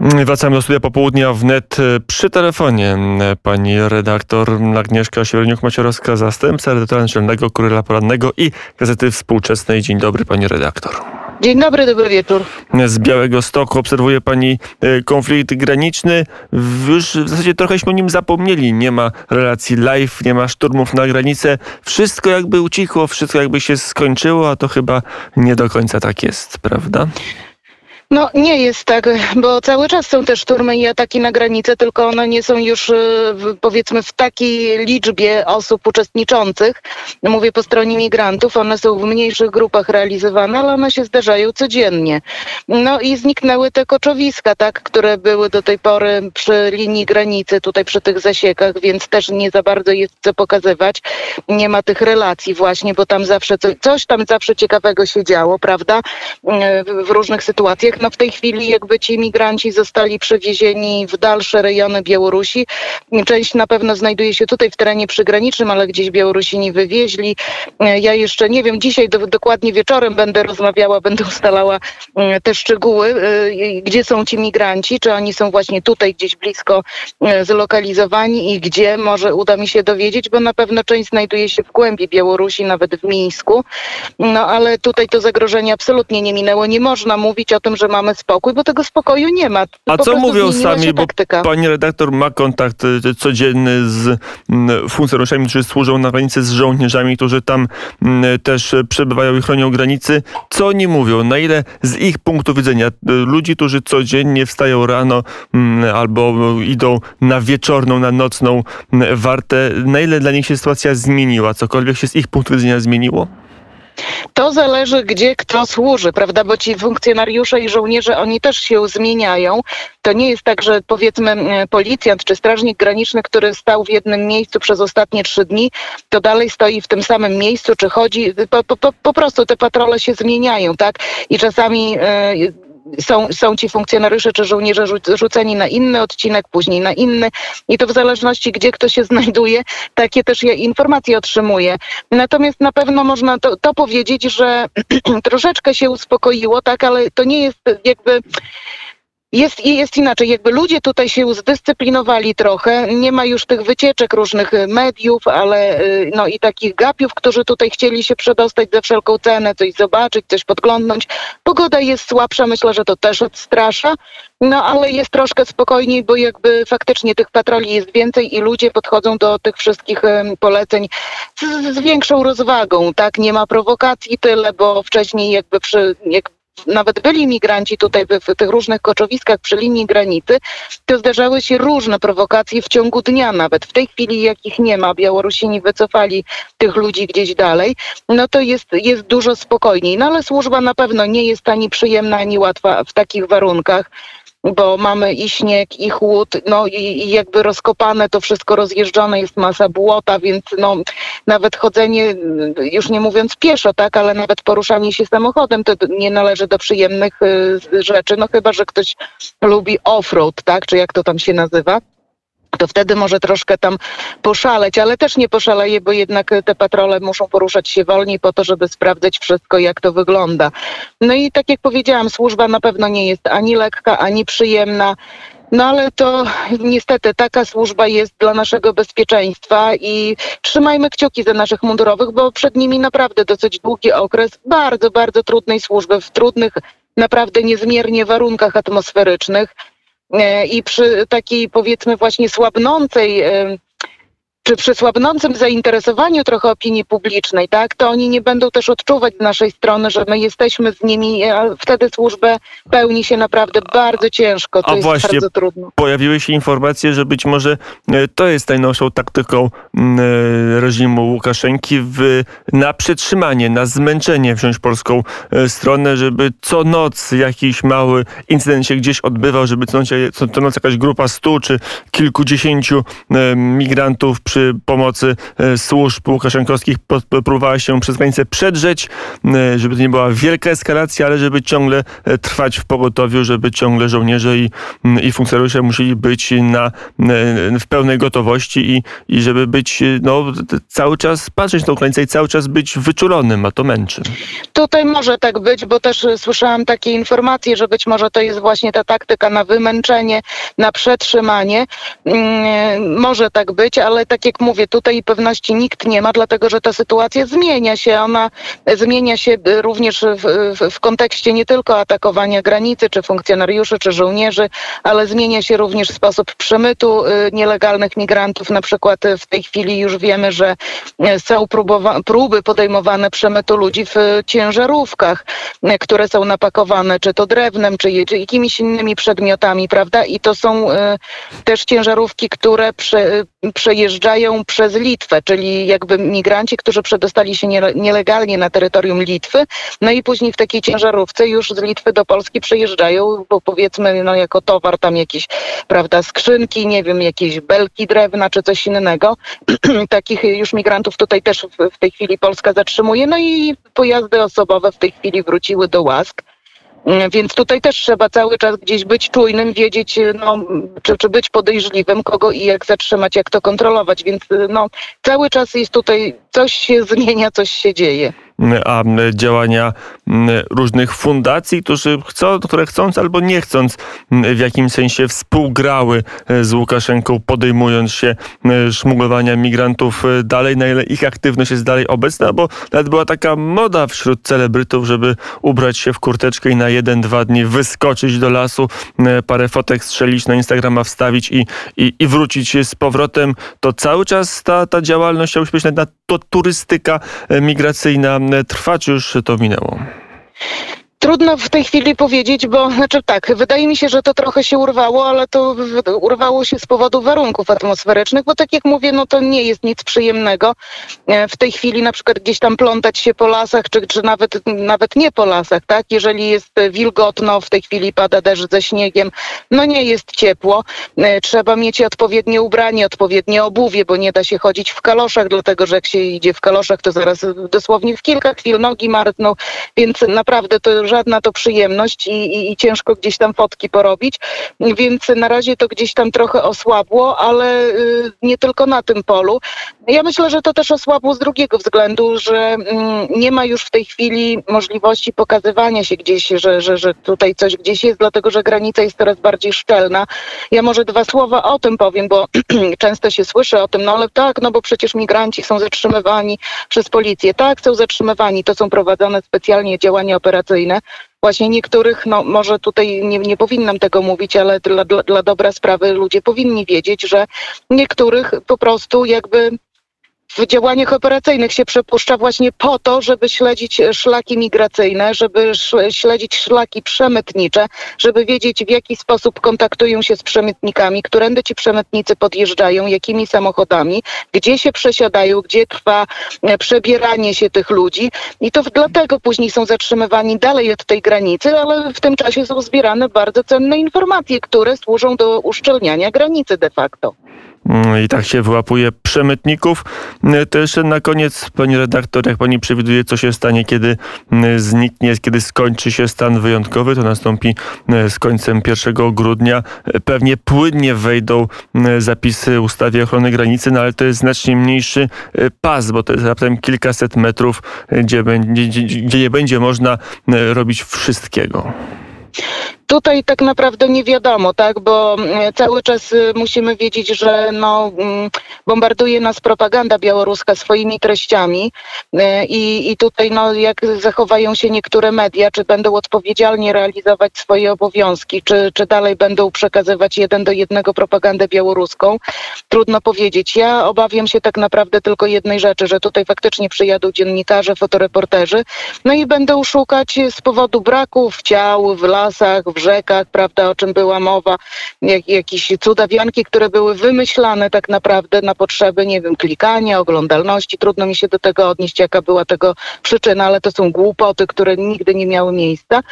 Wracamy do studia popołudnia wnet przy telefonie. Pani redaktor Agnieszka Siewierniuk-Maciorowska, zastępca redaktora naczelnego Kuryla Porannego i Gazety Współczesnej. Dzień dobry pani redaktor. Dzień dobry, dobry wieczór. Z Białego Stoku obserwuje pani e, konflikt graniczny. Już w zasadzie trochęśmy o nim zapomnieli. Nie ma relacji live, nie ma szturmów na granicę. Wszystko jakby ucichło, wszystko jakby się skończyło, a to chyba nie do końca tak jest, prawda? No nie jest tak, bo cały czas są te szturmy i ataki na granicę, tylko one nie są już y, powiedzmy w takiej liczbie osób uczestniczących. Mówię po stronie migrantów, one są w mniejszych grupach realizowane, ale one się zdarzają codziennie. No i zniknęły te koczowiska, tak, które były do tej pory przy linii granicy, tutaj przy tych zasiekach, więc też nie za bardzo jest co pokazywać. Nie ma tych relacji właśnie, bo tam zawsze coś, coś tam zawsze ciekawego się działo, prawda, y, w różnych sytuacjach no w tej chwili jakby ci migranci zostali przewiezieni w dalsze rejony Białorusi. Część na pewno znajduje się tutaj w terenie przygranicznym, ale gdzieś Białorusini wywieźli. Ja jeszcze nie wiem, dzisiaj do, dokładnie wieczorem będę rozmawiała, będę ustalała mm, te szczegóły, y, gdzie są ci migranci, czy oni są właśnie tutaj gdzieś blisko y, zlokalizowani i gdzie może uda mi się dowiedzieć, bo na pewno część znajduje się w głębi Białorusi, nawet w Mińsku. No ale tutaj to zagrożenie absolutnie nie minęło. Nie można mówić o tym, że mamy spokój, bo tego spokoju nie ma. A co mówią sami, bo pani redaktor ma kontakt e, codzienny z funkcjonariuszami, którzy służą na granicy, z żołnierzami, którzy tam też przebywają i chronią granicy. Co oni mówią? Na ile z ich punktu widzenia, e, ludzi, którzy codziennie wstają rano albo idą na wieczorną, na nocną wartę, na ile dla nich się sytuacja zmieniła? Cokolwiek się z ich punktu widzenia zmieniło? To zależy, gdzie kto służy, prawda? Bo ci funkcjonariusze i żołnierze, oni też się zmieniają. To nie jest tak, że powiedzmy policjant czy strażnik graniczny, który stał w jednym miejscu przez ostatnie trzy dni, to dalej stoi w tym samym miejscu, czy chodzi. Po, po, po prostu te patrole się zmieniają, tak? I czasami. Yy, są, są ci funkcjonariusze czy żołnierze rzuceni na inny odcinek, później na inny i to w zależności, gdzie kto się znajduje, takie też ja informacje otrzymuję. Natomiast na pewno można to, to powiedzieć, że troszeczkę się uspokoiło, tak, ale to nie jest jakby jest, jest inaczej, jakby ludzie tutaj się zdyscyplinowali trochę, nie ma już tych wycieczek różnych y, mediów, ale y, no i takich gapiów, którzy tutaj chcieli się przedostać za wszelką cenę, coś zobaczyć, coś podglądnąć. Pogoda jest słabsza, myślę, że to też odstrasza, no ale jest troszkę spokojniej, bo jakby faktycznie tych patroli jest więcej i ludzie podchodzą do tych wszystkich poleceń z, z większą rozwagą, tak? Nie ma prowokacji tyle, bo wcześniej jakby przy, jak nawet byli migranci tutaj w, tych różnych koczowiskach przy linii granicy, to zdarzały się różne prowokacje w ciągu dnia nawet. W tej chwili jakich nie ma, Białorusini wycofali tych ludzi gdzieś dalej, no to jest, jest dużo spokojniej. No ale służba na pewno nie jest ani przyjemna, ani łatwa w takich warunkach bo mamy i śnieg, i chłód, no i, i, jakby rozkopane to wszystko rozjeżdżone, jest masa błota, więc no nawet chodzenie, już nie mówiąc pieszo, tak, ale nawet poruszanie się samochodem to nie należy do przyjemnych y, rzeczy, no chyba, że ktoś lubi offroad, tak, czy jak to tam się nazywa to wtedy może troszkę tam poszaleć, ale też nie poszaleje, bo jednak te patrole muszą poruszać się wolniej po to, żeby sprawdzać wszystko, jak to wygląda. No i tak jak powiedziałam, służba na pewno nie jest ani lekka, ani przyjemna. No ale to niestety taka służba jest dla naszego bezpieczeństwa i trzymajmy kciuki za naszych mundurowych, bo przed nimi naprawdę dosyć długi okres bardzo, bardzo trudnej służby, w trudnych, naprawdę niezmiernie warunkach atmosferycznych. E, i przy takiej powiedzmy właśnie słabnącej czy przy słabnącym zainteresowaniu trochę opinii publicznej, tak, to oni nie będą też odczuwać z naszej strony, że my jesteśmy z nimi, a wtedy służbę pełni się naprawdę bardzo ciężko. To a jest właśnie bardzo trudno. Pojawiły się informacje, że być może e, to jest najnowszą taktyką mm, e, reżimu Łukaszenki w, na przetrzymanie, na zmęczenie wziąć polską e, stronę, żeby co noc jakiś mały incydent się gdzieś odbywał, żeby co noc, co noc jakaś grupa stu czy kilkudziesięciu migrantów przy przy pomocy służb łukaszenkowskich próbowała się przez granicę przedrzeć, żeby to nie była wielka eskalacja, ale żeby ciągle trwać w pogotowiu, żeby ciągle żołnierze i, i funkcjonariusze musieli być na, w pełnej gotowości i, i żeby być no, cały czas patrzeć na granicę i cały czas być wyczulonym, a to męczy. Tutaj może tak być, bo też słyszałam takie informacje, że być może to jest właśnie ta taktyka na wymęczenie, na przetrzymanie. Mm, może tak być, ale tak jak mówię, tutaj pewności nikt nie ma, dlatego że ta sytuacja zmienia się. Ona zmienia się również w, w, w kontekście nie tylko atakowania granicy, czy funkcjonariuszy, czy żołnierzy, ale zmienia się również sposób przemytu y, nielegalnych migrantów. Na przykład w tej chwili już wiemy, że są próby podejmowane przemytu ludzi w ciężarówkach, które są napakowane czy to drewnem, czy, czy jakimiś innymi przedmiotami, prawda? I to są y, też ciężarówki, które prze, przejeżdżają przez Litwę, czyli jakby migranci, którzy przedostali się nielegalnie na terytorium Litwy, no i później w takiej ciężarówce już z Litwy do Polski przejeżdżają, bo powiedzmy no jako towar tam jakieś, prawda, skrzynki, nie wiem, jakieś belki drewna czy coś innego. Takich już migrantów tutaj też w, w tej chwili Polska zatrzymuje, no i pojazdy osobowe w tej chwili wróciły do łask. Mm, więc tutaj też trzeba cały czas gdzieś być czujnym, wiedzieć, no, czy, czy być podejrzliwym, kogo i jak zatrzymać, jak to kontrolować. Więc no, cały czas jest tutaj coś się zmienia, coś się dzieje a działania różnych fundacji, którzy chcą, które chcąc albo nie chcąc w jakimś sensie współgrały e, z Łukaszenką, podejmując się szmuglowania migrantów e, dalej, na ile ich aktywność jest dalej obecna, bo nawet była taka moda wśród celebrytów, żeby ubrać się w kurteczkę i na jeden, dwa dni wyskoczyć do lasu, parę fotek strzelić na Instagrama, wstawić i, i, i wrócić z powrotem. To cały czas ta, ta działalność, chciałbym powiedzieć, na to turystyka e, migracyjna trwa, czy już to minęło? Trudno w tej chwili powiedzieć, bo znaczy tak, wydaje mi się, że to trochę się urwało, ale to urwało się z powodu warunków atmosferycznych, bo tak jak mówię, no to nie jest nic przyjemnego. E, w tej chwili na przykład gdzieś tam plątać się po lasach, czy, czy nawet, nawet nie po lasach, tak? Jeżeli jest wilgotno, w tej chwili pada deszcz ze śniegiem, no nie jest ciepło. E, trzeba mieć odpowiednie ubranie, odpowiednie obuwie, bo nie da się chodzić w kaloszach, dlatego że jak się idzie w kaloszach, to zaraz dosłownie w kilka chwil nogi martną, więc naprawdę to żadna to przyjemność i, i, i, ciężko gdzieś tam fotki porobić, więc na razie to gdzieś tam trochę osłabło, ale y, nie tylko na tym polu. Ja myślę, że to też osłabło z drugiego względu, że mm, nie ma już w tej chwili możliwości pokazywania się gdzieś, że, że, że tutaj coś gdzieś jest, dlatego że granica jest coraz bardziej szczelna. Ja może dwa słowa o tym powiem, bo często się słyszy o tym, no ale tak, no bo przecież migranci są zatrzymywani przez policję. Tak, są zatrzymywani, to są prowadzone specjalnie działania operacyjne. Właśnie niektórych, no może tutaj nie, nie powinnam tego mówić, ale dla, dla, dla dobra sprawy ludzie powinni wiedzieć, że niektórych po prostu jakby w działaniach operacyjnych się przepuszcza właśnie po to, żeby śledzić szlaki migracyjne, żeby śledzić szlaki przemytnicze, żeby wiedzieć w jaki sposób kontaktują się z przemytnikami, którędy ci przemytnicy podjeżdżają, jakimi samochodami, gdzie się przesiadają, gdzie trwa e, przebieranie się tych ludzi i to dlatego później są zatrzymywani dalej od tej granicy, ale w tym czasie są zbierane bardzo cenne informacje, które służą do uszczelniania granicy de facto. Mm, I tak się wyłapuje przemytników. Mm, jeszcze na koniec, pani redaktor, jak pani przewiduje, co się stanie, kiedy mm, zniknie, kiedy skończy się stan wyjątkowy, to nastąpi z końcem 1 grudnia. Pewnie płynnie wejdą zapisy ustawy ochrony granicy, no ale to jest znacznie mniejszy pas, bo to jest raptem kilkaset metrów, gdzie, będzie, gdzie nie będzie można robić wszystkiego. Tutaj tak naprawdę nie wiadomo, tak, bo mm, cały czas y, musimy wiedzieć, że no, mm, bombarduje nas propaganda białoruska swoimi treściami y, i, i tutaj no, jak zachowają się niektóre media, czy będą odpowiedzialnie realizować swoje obowiązki, czy, czy dalej będą przekazywać jeden do jednego propagandę białoruską, trudno powiedzieć. Ja obawiam się tak naprawdę tylko jednej rzeczy, że tutaj faktycznie przyjadą dziennikarze, fotoreporterzy, no i będą szukać z powodu braków ciał w lasach, w rzekach, prawda, o czym była mowa, jak, jakieś cudawianki, które były wymyślane tak naprawdę na potrzeby, nie wiem, klikania, oglądalności. Trudno mi się do tego odnieść, jaka była tego przyczyna, ale to są głupoty, które nigdy nie miały miejsca.